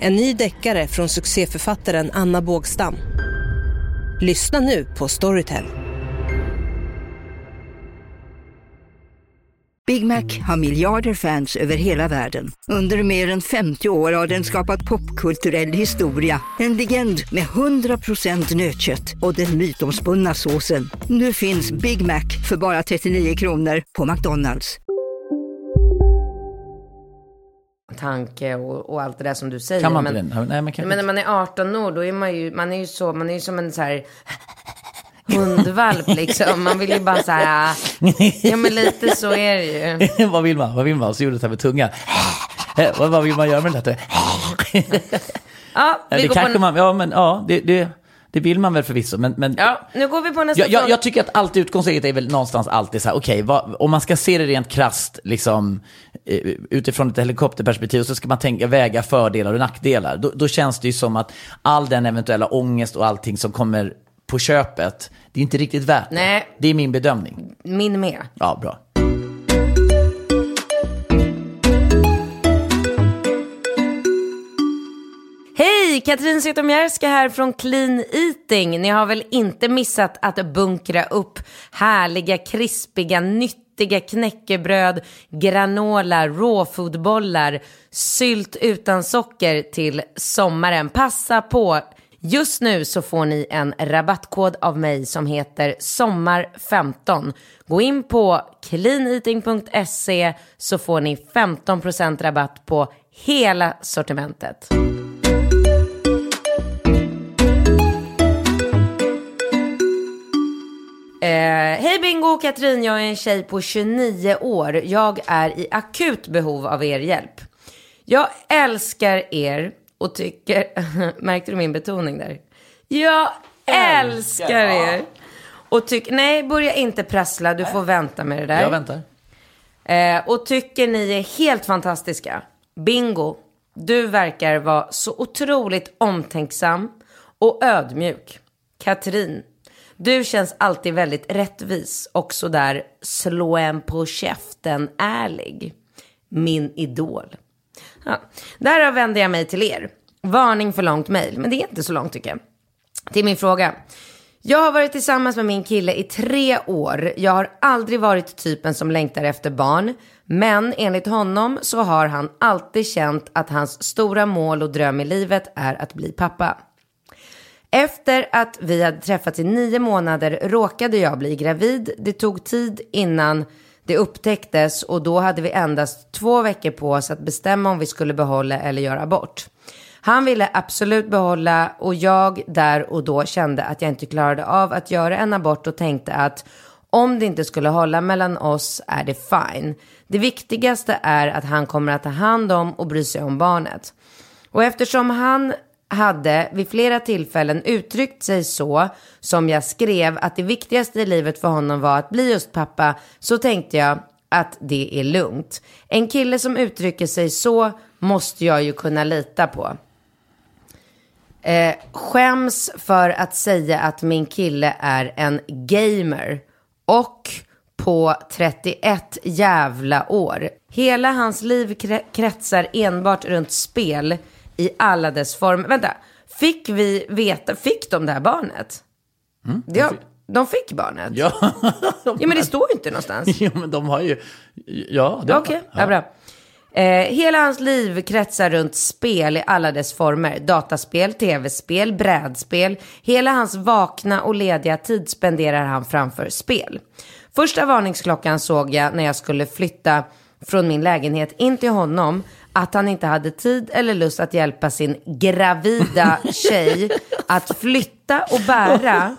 En ny deckare från succéförfattaren Anna Bågstam. Lyssna nu på Storytel. Big Mac har miljarder fans över hela världen. Under mer än 50 år har den skapat popkulturell historia. En legend med 100% nötkött och den mytomspunna såsen. Nu finns Big Mac för bara 39 kronor på McDonalds. Tanke och, och allt det där som du säger. Kan man men, inte det? Nej, man kan men när man är 18 år, då är man ju, man är ju så, man är ju som en så här hundvalp liksom. Man vill ju bara så här, ja men lite så är det ju. <laughs> vad vill man? Vad vill man? Så gjorde det här med tungan. Eh, vad, vad vill man göra med det? här? Ja, vi det går kanske på, man, ja men ja, det, det, det vill man väl förvisso. Men, men ja, nu går vi på nästa jag, jag, jag tycker att allt utgångsläget är väl någonstans alltid så här, okej, vad- om man ska se det rent krasst, liksom, eh, utifrån ett helikopterperspektiv, så ska man tänka, väga fördelar och nackdelar. Då, då känns det ju som att all den eventuella ångest och allting som kommer på köpet, det är inte riktigt värt det. Nej. Det är min bedömning. Min med. Ja, bra. Hej! Katrin Zytomierska här från Clean Eating. Ni har väl inte missat att bunkra upp härliga, krispiga, nyttiga knäckebröd, granola, råfodbollar, sylt utan socker till sommaren. Passa på! Just nu så får ni en rabattkod av mig som heter sommar15. Gå in på cleaneating.se så får ni 15% rabatt på hela sortimentet. Eh, Hej Bingo och Katrin, jag är en tjej på 29 år. Jag är i akut behov av er hjälp. Jag älskar er och tycker... <laughs> Märkte du min betoning där? Jag älskar er. Och tycker... Nej, börja inte prassla. Du får vänta med det där. Jag väntar. Eh, och tycker ni är helt fantastiska. Bingo, du verkar vara så otroligt omtänksam och ödmjuk. Katrin, du känns alltid väldigt rättvis och sådär slå en på käften ärlig. Min idol. Ja, därav vänder jag mig till er. Varning för långt mejl, men det är inte så långt tycker jag. Till min fråga. Jag har varit tillsammans med min kille i tre år. Jag har aldrig varit typen som längtar efter barn. Men enligt honom så har han alltid känt att hans stora mål och dröm i livet är att bli pappa. Efter att vi hade träffats i nio månader råkade jag bli gravid. Det tog tid innan det upptäcktes och då hade vi endast två veckor på oss att bestämma om vi skulle behålla eller göra abort. Han ville absolut behålla och jag där och då kände att jag inte klarade av att göra en abort och tänkte att om det inte skulle hålla mellan oss är det fine. Det viktigaste är att han kommer att ta hand om och bry sig om barnet. Och eftersom han hade vid flera tillfällen uttryckt sig så som jag skrev att det viktigaste i livet för honom var att bli just pappa så tänkte jag att det är lugnt. En kille som uttrycker sig så måste jag ju kunna lita på. Eh, skäms för att säga att min kille är en gamer och på 31 jävla år. Hela hans liv kretsar enbart runt spel i alla dess former. Vänta, fick vi veta, fick de det här barnet? ja, de fick barnet? Ja, <laughs> Ja, men det står ju inte någonstans. <laughs> jo, men de har ju... Ja, Okej, ja. bra. Eh, hela hans liv kretsar runt spel i alla dess former. Dataspel, tv-spel, brädspel. Hela hans vakna och lediga tid spenderar han framför spel. Första varningsklockan såg jag när jag skulle flytta från min lägenhet in till honom att han inte hade tid eller lust att hjälpa sin gravida <laughs> tjej att flytta och bära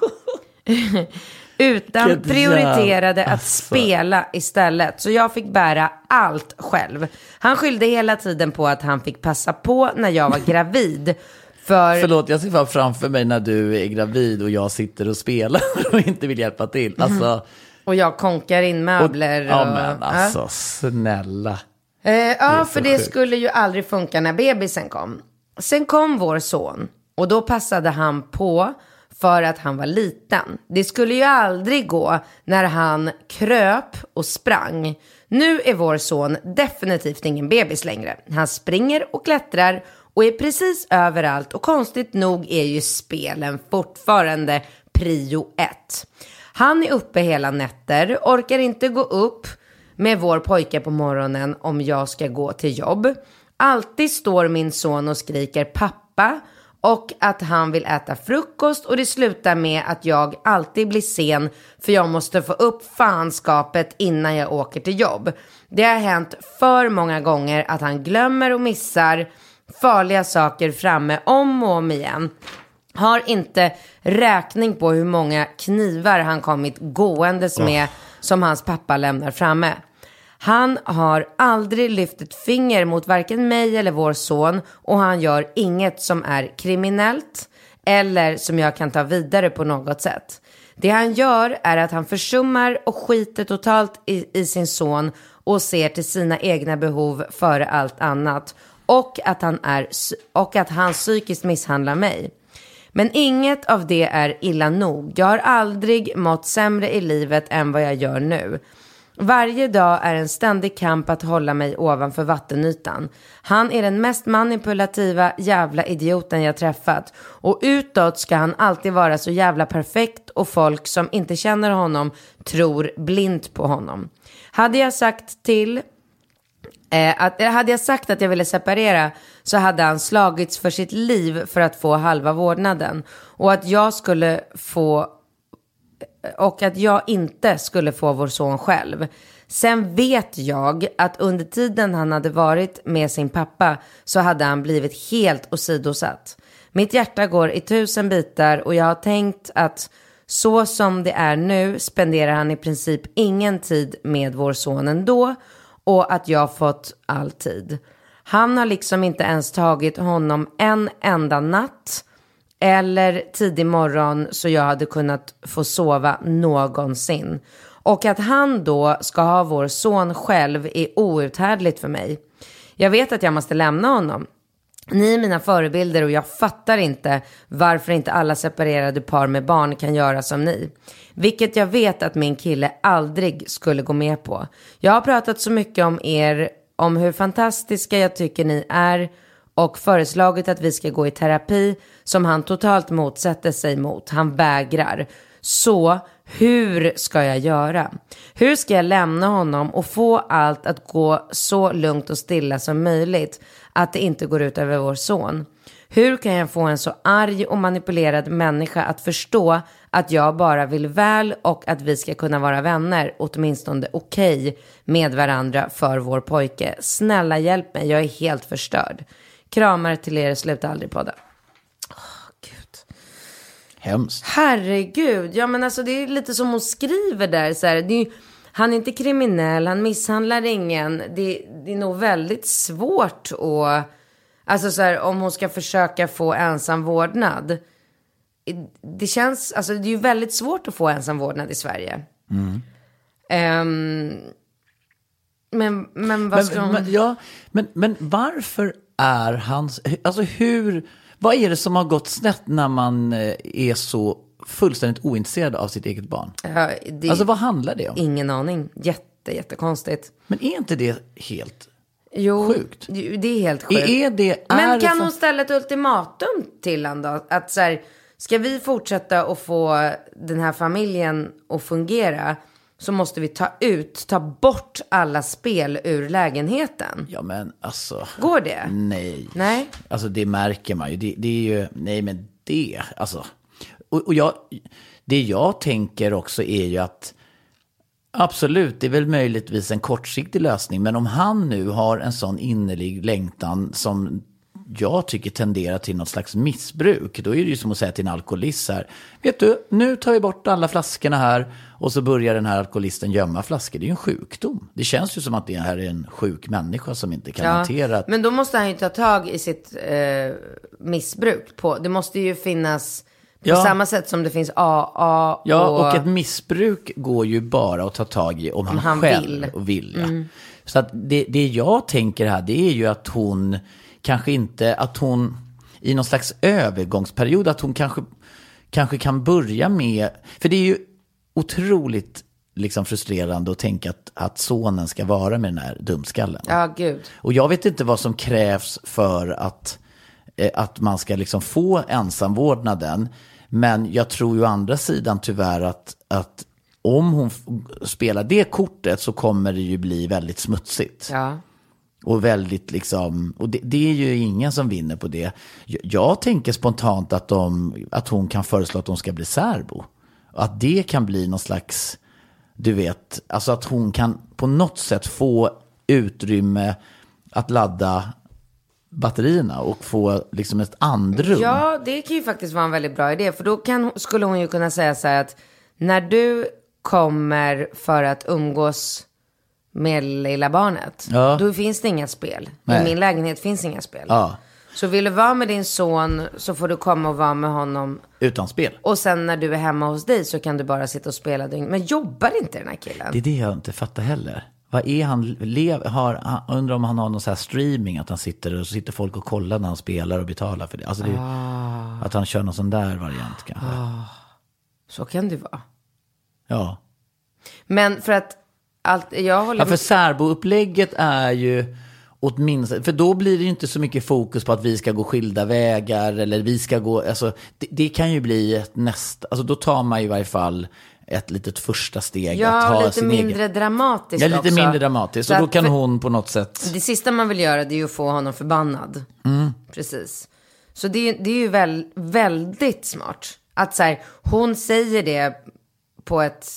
utan prioriterade att spela istället. Så jag fick bära allt själv. Han skyllde hela tiden på att han fick passa på när jag var gravid. För <laughs> Förlåt, jag ser bara framför mig när du är gravid och jag sitter och spelar <laughs> och inte vill hjälpa till. Alltså, Och jag konkar in möbler. Och, ja men alltså, snälla. Eh, ja, för det skulle ju aldrig funka när bebisen kom. Sen kom vår son och då passade han på för att han var liten. Det skulle ju aldrig gå när han kröp och sprang. Nu är vår son definitivt ingen bebis längre. Han springer och klättrar och är precis överallt och konstigt nog är ju spelen fortfarande prio ett. Han är uppe hela nätter, orkar inte gå upp med vår pojke på morgonen om jag ska gå till jobb. Alltid står min son och skriker pappa och att han vill äta frukost och det slutar med att jag alltid blir sen för jag måste få upp fanskapet innan jag åker till jobb. Det har hänt för många gånger att han glömmer och missar farliga saker framme om och om igen. Har inte räkning på hur många knivar han kommit gåendes med som hans pappa lämnar framme. Han har aldrig lyft ett finger mot varken mig eller vår son och han gör inget som är kriminellt eller som jag kan ta vidare på något sätt. Det han gör är att han försummar och skiter totalt i, i sin son och ser till sina egna behov före allt annat och att han, är, och att han psykiskt misshandlar mig. Men inget av det är illa nog. Jag har aldrig mått sämre i livet än vad jag gör nu. Varje dag är en ständig kamp att hålla mig ovanför vattenytan. Han är den mest manipulativa jävla idioten jag träffat. Och utåt ska han alltid vara så jävla perfekt och folk som inte känner honom tror blint på honom. Hade jag sagt till Eh, att, eh, hade jag sagt att jag ville separera så hade han slagits för sitt liv för att få halva vårdnaden. Och att jag skulle få eh, och att jag inte skulle få vår son själv. Sen vet jag att under tiden han hade varit med sin pappa så hade han blivit helt åsidosatt. Mitt hjärta går i tusen bitar och jag har tänkt att så som det är nu spenderar han i princip ingen tid med vår son ändå och att jag fått all tid. Han har liksom inte ens tagit honom en enda natt eller tidig morgon så jag hade kunnat få sova någonsin. Och att han då ska ha vår son själv är outhärdligt för mig. Jag vet att jag måste lämna honom. Ni är mina förebilder och jag fattar inte varför inte alla separerade par med barn kan göra som ni. Vilket jag vet att min kille aldrig skulle gå med på. Jag har pratat så mycket om er, om hur fantastiska jag tycker ni är och föreslagit att vi ska gå i terapi som han totalt motsätter sig mot. Han vägrar. Så hur ska jag göra? Hur ska jag lämna honom och få allt att gå så lugnt och stilla som möjligt att det inte går ut över vår son? Hur kan jag få en så arg och manipulerad människa att förstå att jag bara vill väl och att vi ska kunna vara vänner, åtminstone okej, med varandra för vår pojke? Snälla hjälp mig, jag är helt förstörd. Kramar till er, sluta aldrig podda. Hemskt. Herregud, ja men alltså det är lite som hon skriver där. Så här, är, han är inte kriminell, han misshandlar ingen. Det, det är nog väldigt svårt att, alltså så här, om hon ska försöka få ensam vårdnad. Det känns, alltså det är ju väldigt svårt att få ensam vårdnad i Sverige. Ehm, men, men vad ska Men, hon... men, ja, men, men varför är hans... Alltså hur... Vad är det som har gått snett när man eh, är så fullständigt ointresserad av sitt eget barn? Ja, det, Alltså vad handlar det om? Ingen aning. Jätte, jättekonstigt. Men är inte det helt... Jo, Sjukt. det är helt sjukt. Är, det... Men är det kan hon ställa ett ultimatum till honom då? Att så här, ska vi fortsätta att få den här familjen att fungera så måste vi ta ut, ta bort alla spel ur lägenheten. Ja men alltså... Går det? Nej. Nej. Alltså det märker man ju. Det, det är ju, nej men det, alltså. Och, och jag, det jag tänker också är ju att absolut, det är väl möjligtvis en kortsiktig lösning. Men om han nu har en sån innerlig längtan som jag tycker tenderar till något slags missbruk. Då är det ju som att säga till en alkoholist så här. Vet du, nu tar vi bort alla flaskorna här. Och så börjar den här alkoholisten gömma flaskor. Det är ju en sjukdom. Det känns ju som att det här är en sjuk människa som inte kan hantera Men då måste han ju ta tag i sitt eh, missbruk. På, det måste ju finnas, på Ja. samma sätt som det finns AA Ja, och... och ett missbruk går ju bara att ta tag i om han, han själv vill. Mm. vill. ja. Så att det, det jag tänker här, det är ju att hon kanske inte, att hon i någon slags övergångsperiod, att hon kanske, kanske kan börja med, för det är ju otroligt liksom frustrerande att tänka att, att sonen ska vara med den här dumskallen. Ja, gud. Och jag vet inte vad som krävs för att, eh, att man ska liksom få ensamvårdnaden. Men jag tror ju å andra sidan tyvärr att, att om hon spelar det kortet så kommer det ju bli väldigt smutsigt. Ja. Och väldigt liksom, och det, det är ju ingen som vinner på det. Jag, jag tänker spontant att, de, att hon kan föreslå att de ska bli särbo. Att det kan bli någon slags, du vet, alltså att hon kan på något sätt få utrymme att ladda batterierna och få liksom ett andrum. Ja, det kan ju faktiskt vara en väldigt bra idé. För då kan, skulle hon ju kunna säga så här att när du kommer för att umgås med lilla barnet, Ja. då finns det inga spel. Nej. I min lägenhet finns inga spel. Ja, Så vill du vara med din son så får du komma och vara med honom. utan spel. Och sen när du är hemma hos dig så kan du bara sitta och spela. Men jobbar inte den här killen? Det är det jag inte fattar heller. Vad är han, lev, har, undrar om han har någon så här streaming, att han sitter och så sitter folk och kollar när han spelar och betalar för det. Alltså det är, Ah. Att han kör någon sån där variant kanske. Så kan det vara. Ja. Men för att allt, jag håller ja, för särboupplägget är ju åtminstone, för då blir det ju inte så mycket fokus på att vi ska gå skilda vägar eller vi ska gå, alltså det, det kan ju bli ett nästa, alltså då tar man ju i varje fall ett litet första steg att Ja, ha lite sin mindre egen... dramatiskt Ja, lite också. mindre dramatiskt. Så Och då att- kan hon på något sätt... Det sista man vill göra det är ju att få honom förbannad. Mm. Precis. Så det, är- det är ju väl, väldigt smart. Att så här, hon säger det på ett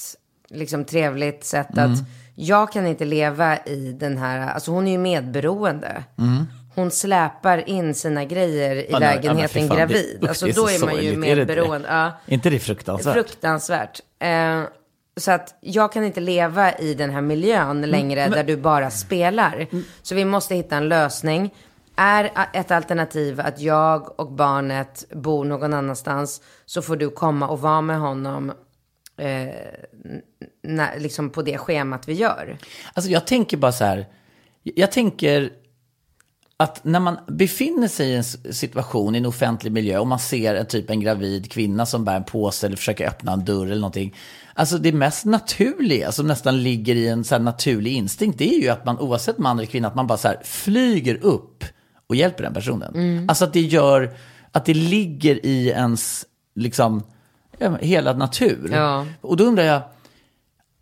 liksom trevligt sätt Mm. att jag kan inte leva i den här, alltså hon är ju medberoende. Hon släpar in sina grejer i Mm. Ja, ja, men lägenheten fan, det- gravid. alltså det är så då är man ju sorgligt, är medberoende. Ja. Inte det fruktansvärt? Fruktansvärt. Eh, så att jag kan inte leva i den här miljön längre där du bara spelar. Så vi måste hitta en lösning. Är ett alternativ att jag och barnet bor någon annanstans så får du komma och vara med honom eh, när, liksom på det schemat vi gör. Alltså jag tänker bara så här, jag tänker att när man befinner sig i en situation i en offentlig miljö och man ser en typ en gravid kvinna som bär en påse eller försöker öppna en dörr eller någonting. Alltså det mest naturliga som nästan ligger i en så naturlig instinkt det är ju att man oavsett man eller kvinna att man bara så här flyger upp och hjälper den personen. Mm. Alltså att det gör, att det ligger i ens, liksom, hela natur. Ja. Och då undrar jag,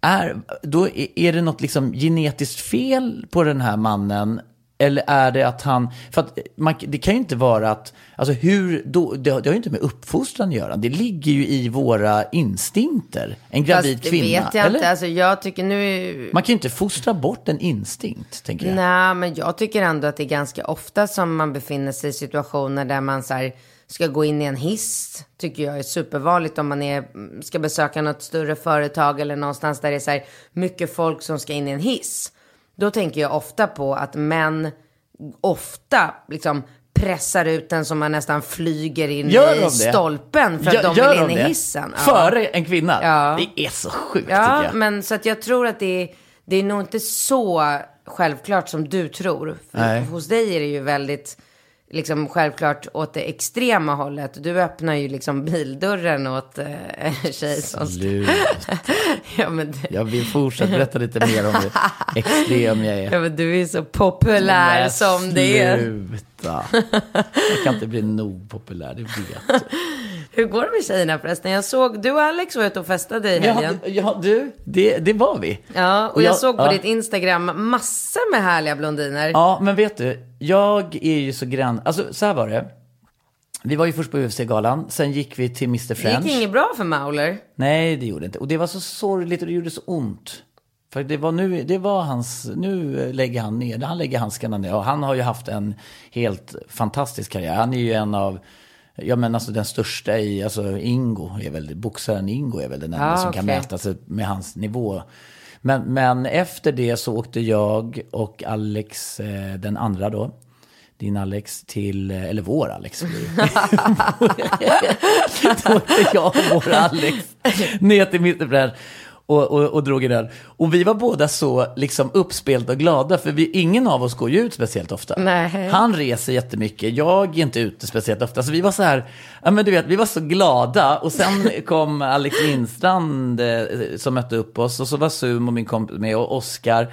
är, då är det något liksom genetiskt fel på den här mannen? Eller är det att han, för att man, det kan ju inte vara att, alltså hur, då, det, har- det har ju inte med uppfostran att göra. Det ligger ju i våra instinkter. En gravid Fast kvinna. vet jag eller? inte. Alltså jag tycker nu... Man kan ju inte fostra bort en instinkt, tänker jag. Nej, men jag tycker ändå att det är ganska ofta som man befinner sig i situationer där man så här, ska gå in i en hiss. Tycker jag är supervanligt om man är, ska besöka något större företag eller någonstans där det är så här mycket folk som ska in i en hiss. Då tänker jag ofta på att män ofta liksom pressar ut den som man nästan flyger in de i stolpen för att Gör- de gör vill in de i hissen. Ja. Före en kvinna? Ja. Det är så sjukt Ja, tycker jag. men så att jag tror att det är, det är nog inte så självklart som du tror. För Nej. Hos dig är det ju väldigt liksom självklart åt det extrema hållet. Du öppnar ju liksom bildörren åt eh, tjej som... <laughs> Ja men, det, Jag vill fortsätta berätta lite mer om hur extrem jag är. ja, men du är så populär Men som det är. Sluta. Jag kan inte bli nog populär, det vet du. Hur går det med tjejerna förresten? Jag såg, du och Alex var ute och festade i helgen. Ja, ja, du, det, det var vi. Ja, och Och jag, jag- såg på ja. ditt Instagram massor med härliga blondiner. Ja, men vet du, jag är ju så grann, alltså så här var det. Vi var ju först på UFC-galan, sen gick vi till Mr det French. gick inget bra för Mauler. Nej, det gjorde det inte. Och det var så sorgligt och det gjorde så ont. För det var nu, det var hans, nu lägger han ner, han lägger handskarna ner. Och han har ju haft en helt fantastisk karriär. Han är ju en av, ja men alltså den största i, alltså Ingo är väl, boxaren Ingo är väl den enda Ja, som kan okej. mäta sig med hans nivå. Men, men efter det så åkte jag och Alex, eh, den andra då, din Alex till, eh, eller vår Alex. <laughs> Då åkte jag och vår Alex <laughs> ner till Mittenbränd och, och, och drog i den. Och vi var båda så liksom uppspelta och glada, för vi, ingen av oss går ju ut speciellt ofta. Nej. Han reser jättemycket, jag är inte ute speciellt ofta. Så vi var så här, ja men du vet, vi var så glada. Och sen <laughs> kom Alex Lindstrand eh, som mötte upp oss, och så var Sum och min kompis med, och Oscar.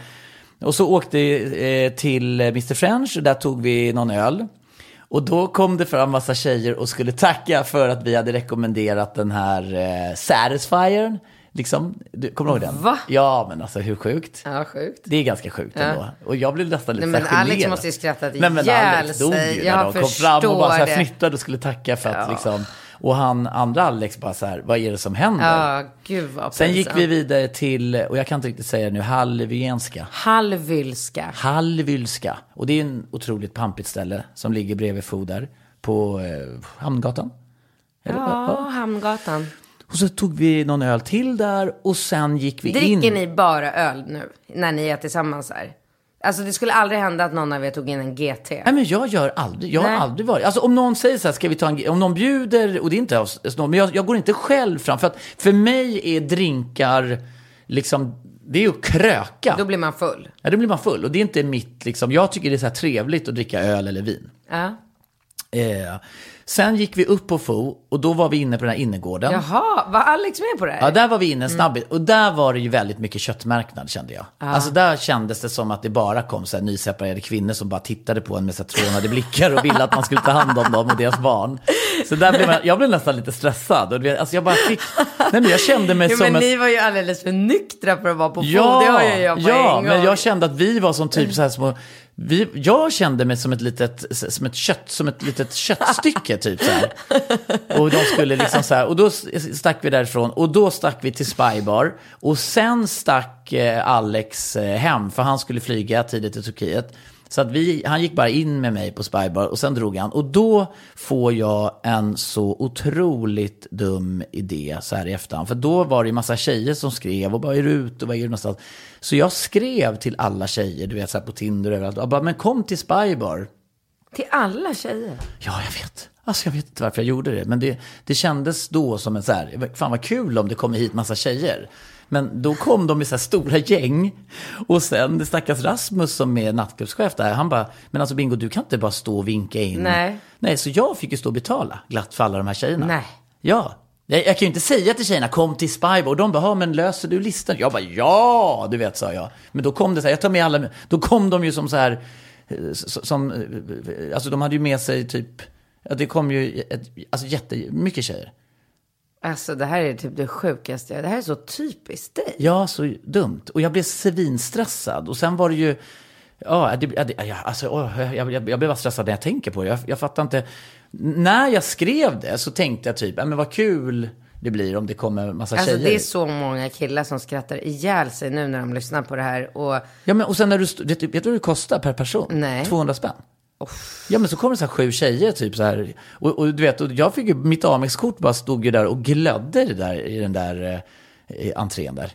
Och så åkte eh, till Mr French, och där tog vi någon öl. Och då kom det fram massa tjejer och skulle tacka för att vi hade rekommenderat den här eh, Satisfyern. Liksom, du, kommer du ihåg den? Va? Ja, men alltså hur sjukt? Ja, sjukt. Det är ganska sjukt ändå. Och jag blev nästan lite Nej, men Alex generad. måste ju skrattat Nej, men ihjäl Alex dog sig. ju Jag när de kom fram och bara så här fnittrade och skulle tacka för att liksom... Och han, andra Alex bara så här, vad är det som händer? Ja, gud vad Sen gick vi vidare till, och jag kan inte riktigt säga det nu, Halvienska. Halvylska. Halvylska. Och det är en otroligt pampigt ställe som ligger bredvid Foder på eh, Hamngatan. Eller, Ja, Hamngatan. Och så tog vi någon öl till där och sen gick vi in. Dricker ni bara öl nu? När ni är tillsammans här? Alltså det skulle aldrig hända att någon av er tog in en GT. Nej men jag gör aldrig, jag har Nej. aldrig varit, alltså om någon säger så här, ska vi ta en, om någon bjuder, och det är inte snål, men jag, jag går inte själv fram, för att för mig är drinkar, liksom, det är ju att kröka. Då blir man full. Ja, då blir man full, och det är inte mitt, liksom, jag tycker det är så här trevligt att dricka öl eller vin. Ja. Eh, sen gick vi upp på Fo, och då var vi inne på den här innergården. Jaha, var Alex med på det här? Ja, där var vi inne en snabbis. Och där var det ju väldigt mycket köttmarknad kände jag. Alltså där kändes det som att det bara kom så här nyseparerade kvinnor som bara tittade på en med så trånade blickar och ville att man skulle ta hand om dem och deras barn. Så där blev man, jag blev nästan lite stressad. Och alltså jag bara fick, nej men jag kände mig Jo, som men ett... ni var ju alldeles för nyktra för att vara på Fo. Ja, Det har ju jag på ja en men gång. jag kände att vi var som typ så här små... Vi, jag kände mig som ett litet, som ett kött, som ett litet <laughs> köttstycke typ så här. Och de skulle liksom så här, och då stack vi därifrån och då stack vi till Spybar. Och sen stack eh, Alex eh, hem, för han skulle flyga tidigt till Turkiet. Så att vi, han gick bara in med mig på Spybar och sen drog han. Och då får jag en så otroligt dum idé så här i efterhand. För då var det ju massa tjejer som skrev och bara är du ute och var är du någonstans? Så jag skrev till alla tjejer, du vet så här på Tinder och överallt. Och bara, men kom till Spybar. Till alla tjejer. Ja, jag vet. Alltså jag vet inte varför jag gjorde det. Men det, det kändes då som en så här, fan vad kul om det kommer hit massa tjejer. Men då kom de i så här stora gäng. Och sen stackars Rasmus som är nattklubbschef där, han bara, men alltså Bingo du kan inte bara stå och vinka in. Nej. Nej, så jag fick ju stå och betala glatt för alla de här tjejerna. Nej. Ja. Jag, jag kan ju inte säga till tjejerna, kom till Spybar. Och de bara, "Ja, men löser du listan? Jag bara, ja, du vet, sa jag. Men då kom det så här, jag tar med alla, då kom de ju som så här, eh, som, eh, alltså de hade ju med sig typ, det kom ju ett, alltså jättemycket tjejer. Alltså det här är typ det sjukaste. Det här är så typiskt dig. Ja, så dumt. Och jag blev svinstressad. Och sen var det ju, ja, det, ja, alltså, jag, jag, jag blev bara stressad när jag tänker på det. Jag, jag fattar inte. När jag skrev det så tänkte jag typ, ja, men vad kul det blir om det kommer en massa Alltså tjejer. det är så många killar som skrattar ihjäl sig nu när de lyssnar på det här. Och Ja, men och sen när du, vet, vet du vad det kostar per person? Nej. 200 spänn. Ja, men så kommer det så här sju tjejer typ så här. Och, och du vet, och jag fick ju, mitt Amex-kort bara stod ju där och glödde det där i den där eh, entrén där.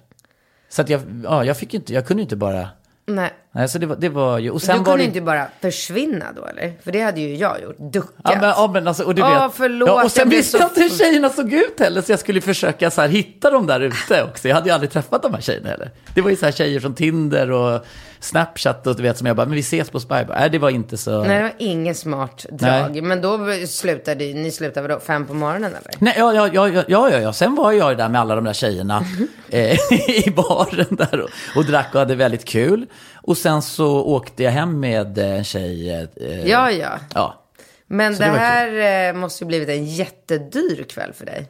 Så att jag, ja, jag fick ju inte, jag kunde ju inte bara, nej nej, så det var, det var ju, och sen du var kunde det, inte bara försvinna då eller? För det hade ju jag gjort. Duckat. Ja men, ja, men alltså, och du vet. förlåt, ja, och sen jag visste jag inte hur tjejerna såg ut heller, så jag skulle försöka så här, hitta dem där ute också. Jag hade ju aldrig träffat de här tjejerna heller. Det var ju så här tjejer från Tinder och Snapchat och du vet som jag bara, men vi ses på Spybar. Nej, det var inte så. Nej, det var ingen smart drag. Men då slutade ni slutade vadå, fem på morgonen eller? Nej, ja, ja, ja, ja, ja, ja. Sen var jag ju där med alla de där tjejerna <laughs> eh, i baren där och, och drack och hade väldigt kul. Och sen så åkte jag hem med en tjej. Eh, Ja, ja. ja. Men Så det, det här eh, måste ju blivit en jättedyr kväll för dig.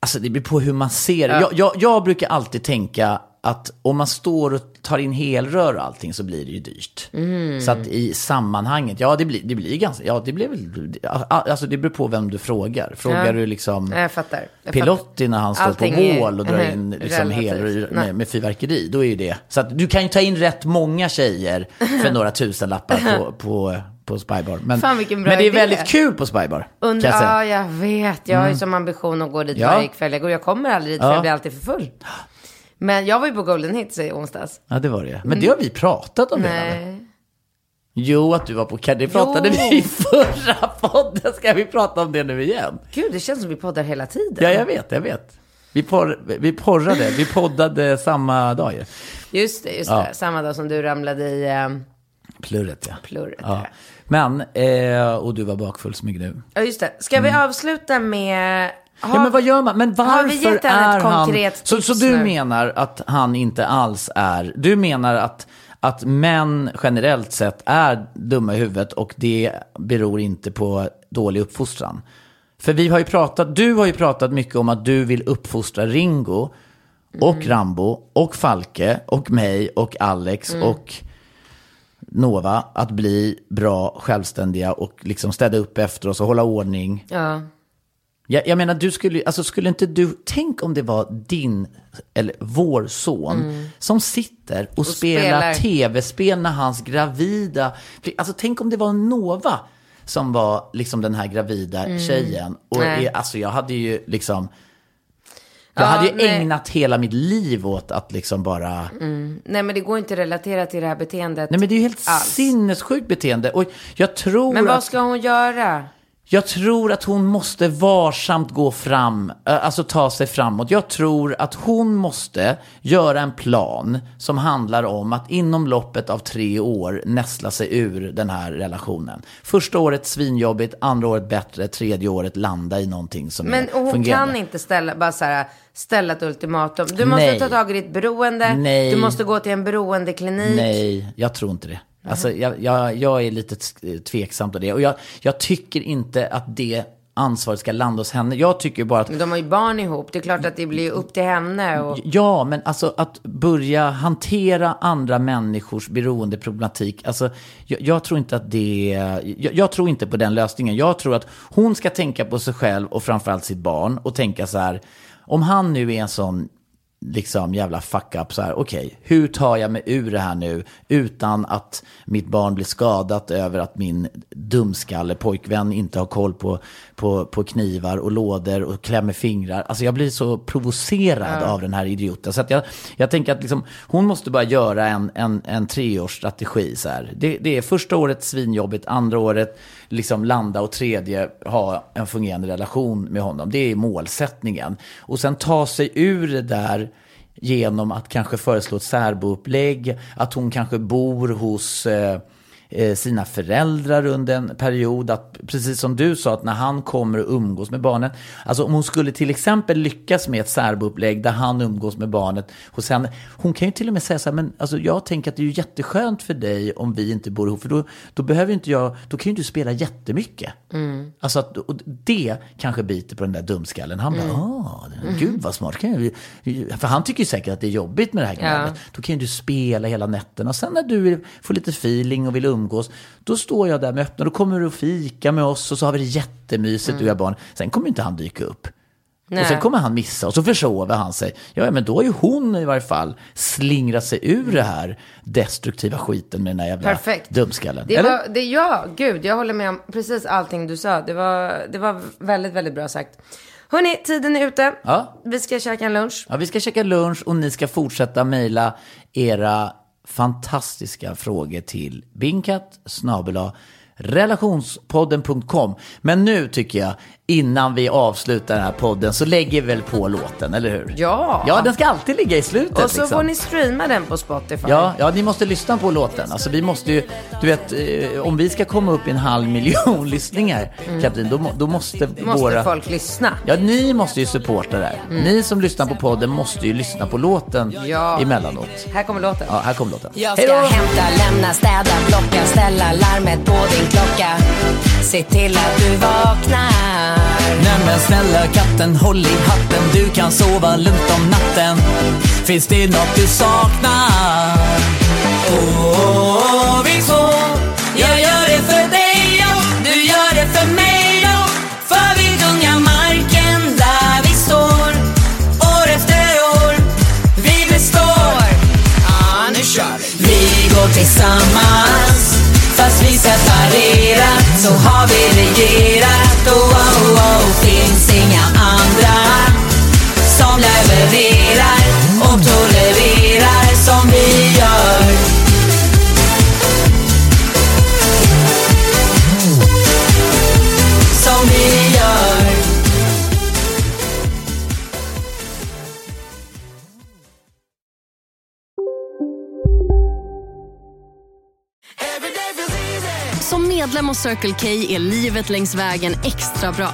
Alltså det beror på hur man ser det. Jag, jag, jag brukar alltid tänka att om man står och tar in helrör och allting så blir det ju dyrt. Mm. Så att i sammanhanget, ja det blir, det blir ganska, ja det blir väl, alltså det beror på vem du frågar. Frågar Ja. du liksom jag fattar. Jag Pilotti när han står Allting på är- mål och drar Mhm, in liksom helrör med, med fyrverkeri, då är ju det. Så att du kan ju ta in rätt många tjejer för några tusenlappar på, <laughs> på, på Spybar. Men, Fan, men det är idé. väldigt kul på Spybar. Under, kan jag ja, jag vet. Jag har ju som ambition att gå dit Ja. varje kväll. Jag, går, jag kommer aldrig dit för Ja. jag blir alltid för full. Men jag var ju på Golden Hits i onsdags. Ja, det var det. Men det har vi pratat om redan. Nej. Jo, att du var på Det pratade Jo. vi i förra podden. Ska vi prata om det nu igen? Gud, det känns som vi poddar hela tiden. Ja, jag vet, jag vet. Vi, porr, vi porrade, vi poddade samma dag ju. Just det, just Ja. det. Samma dag som du ramlade i eh, Plurret, ja. plurret. ja. Men, eh, och du var bakfull som en gnu. Ja, just det. Ska vi avsluta med... Ja, men vad gör man? Men varför är han... Så, så du nu? menar att han inte alls är... Du menar att, att män generellt sett är dumma i huvudet och det beror inte på dålig uppfostran? För vi har ju pratat, du har ju pratat mycket om att du vill uppfostra Ringo och Mm. Rambo och Falke och mig och Alex Mm. och Nova att bli bra, självständiga och liksom städa upp efter oss och hålla ordning. Ja. Jag, jag menar, du skulle, alltså skulle inte du, tänk om det var din, eller vår son, som sitter och, spelar, spelar. tv-spel när hans gravida, alltså tänk om det var Nova som var liksom den här gravida tjejen. Och Nej. alltså jag hade ju liksom, jag Ja, hade ju nej. ägnat hela mitt liv åt att liksom bara, Nej, men det går inte att relatera till det här beteendet nej men det är ju helt alls. sinnessjukt beteende. Och jag tror Men vad att... ska hon göra? Jag tror att hon måste varsamt gå fram, eh, alltså ta sig framåt. Jag tror att hon måste göra en plan som handlar om att inom loppet av tre år nästla sig ur den här relationen. Första året svinjobbigt, andra året bättre, tredje året landa i någonting som Men är hon fungerande. kan inte ställa, bara så här, ställa ett ultimatum. Du måste Nej. ta tag i ditt beroende. Nej. Du måste gå till en beroendeklinik. Nej, jag tror inte det. Alltså, jag, jag, jag är lite tveksam på det. Och jag, jag tycker inte att det ansvaret ska landa hos henne. Jag tycker bara att Men De har ju barn ihop. Det är klart att det blir upp till henne. Och... Ja, men alltså att börja hantera andra människors beroendeproblematik. Alltså, jag, jag tror inte att det... Jag, jag tror inte på den lösningen. Jag tror att hon ska tänka på sig själv och framförallt sitt barn och tänka så här. Om han nu är en sån liksom jävla fuck up så här, okej, hur tar jag mig ur det här nu utan att mitt barn blir skadat över att min dumskalle pojkvän inte har koll på, på, på knivar och lådor och klämmer fingrar. Alltså jag blir så provocerad av den här idioten. Så att jag, jag tänker att liksom, hon måste bara göra en, en, en treårsstrategi. Så här. Det, det är första året svinjobbigt, andra året liksom landa och tredje ha en fungerande relation med honom. Det är målsättningen. Och sen ta sig ur det där genom att kanske föreslå ett särboupplägg, att hon kanske bor hos eh, sina föräldrar under en period. Att, precis som du sa, att när han kommer och umgås med barnen. Alltså om hon skulle till exempel lyckas med ett särboupplägg där han umgås med barnet hos henne. Hon kan ju till och med säga så här, men alltså, jag tänker att det är ju jätteskönt för dig om vi inte bor ihop. För då, då behöver inte jag, då kan ju du spela jättemycket. Alltså att, och det kanske biter på den där dumskallen. Han bara, ah, gud vad smart. Kan jag, för han tycker ju säkert att det är jobbigt med det här gnället. Då kan ju du spela hela nätterna. Och sen när du får lite feeling och vill umgås, då står jag där med öppna. Då kommer du och fika med oss och så har vi det jättemysigt, du och jag barn. Sen kommer inte han dyka upp. Nej. Och sen kommer han missa och så försover han sig. Ja, men då har ju hon i varje fall slingrat sig ur det här destruktiva skiten med den där jävla Perfekt. dumskallen. Det Eller? var, det, ja, gud, jag håller med om precis allting du sa. Det var, det var väldigt, väldigt bra sagt. Hörni, tiden är ute. Ja. Vi ska käka en lunch. Ja, vi ska käka lunch och ni ska fortsätta mejla era fantastiska frågor till binkat snabela relationspodden.com. Men nu tycker jag, innan vi avslutar den här podden, så lägger vi väl på låten, eller hur? Ja. Ja, den ska alltid ligga i slutet. Och så liksom. får ni streama den på Spotify. Ja, ja, ni måste lyssna på låten. Alltså, vi måste ju, du vet, eh, om vi ska komma upp i en halv miljon <laughs> lyssningar, Katrin, då, då måste, Mm. Måste våra... folk lyssna. Ja, ni måste ju supporta det här. Ni som lyssnar på podden måste ju lyssna på låten Ja. emellanåt. Här kommer låten. Ja, här kommer låten. Jag ska hämta, lämna, städa, plocka, ställa larmet på din klocka. Se till att du vaknar. Nej men snälla katten, håll i hatten. Du kan sova lugnt om natten. Finns det något du saknar? Åh, vi så. Jag gör Circle K är livet längs vägen extra bra.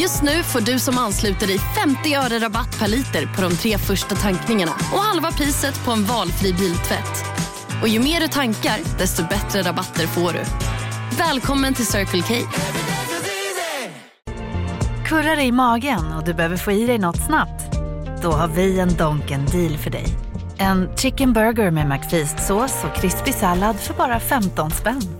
Just nu får du som ansluter dig 50 öre rabatt per liter på de tre första tankningarna och halva priset på en valfri biltvätt. Och ju mer du tankar, desto bättre rabatter får du. Välkommen till Circle K. Kurrar i magen och du behöver få i dig något snabbt? Då har vi en Donken deal för dig. En chicken burger med McFeast-sås och krispig sallad för bara 15 spänn.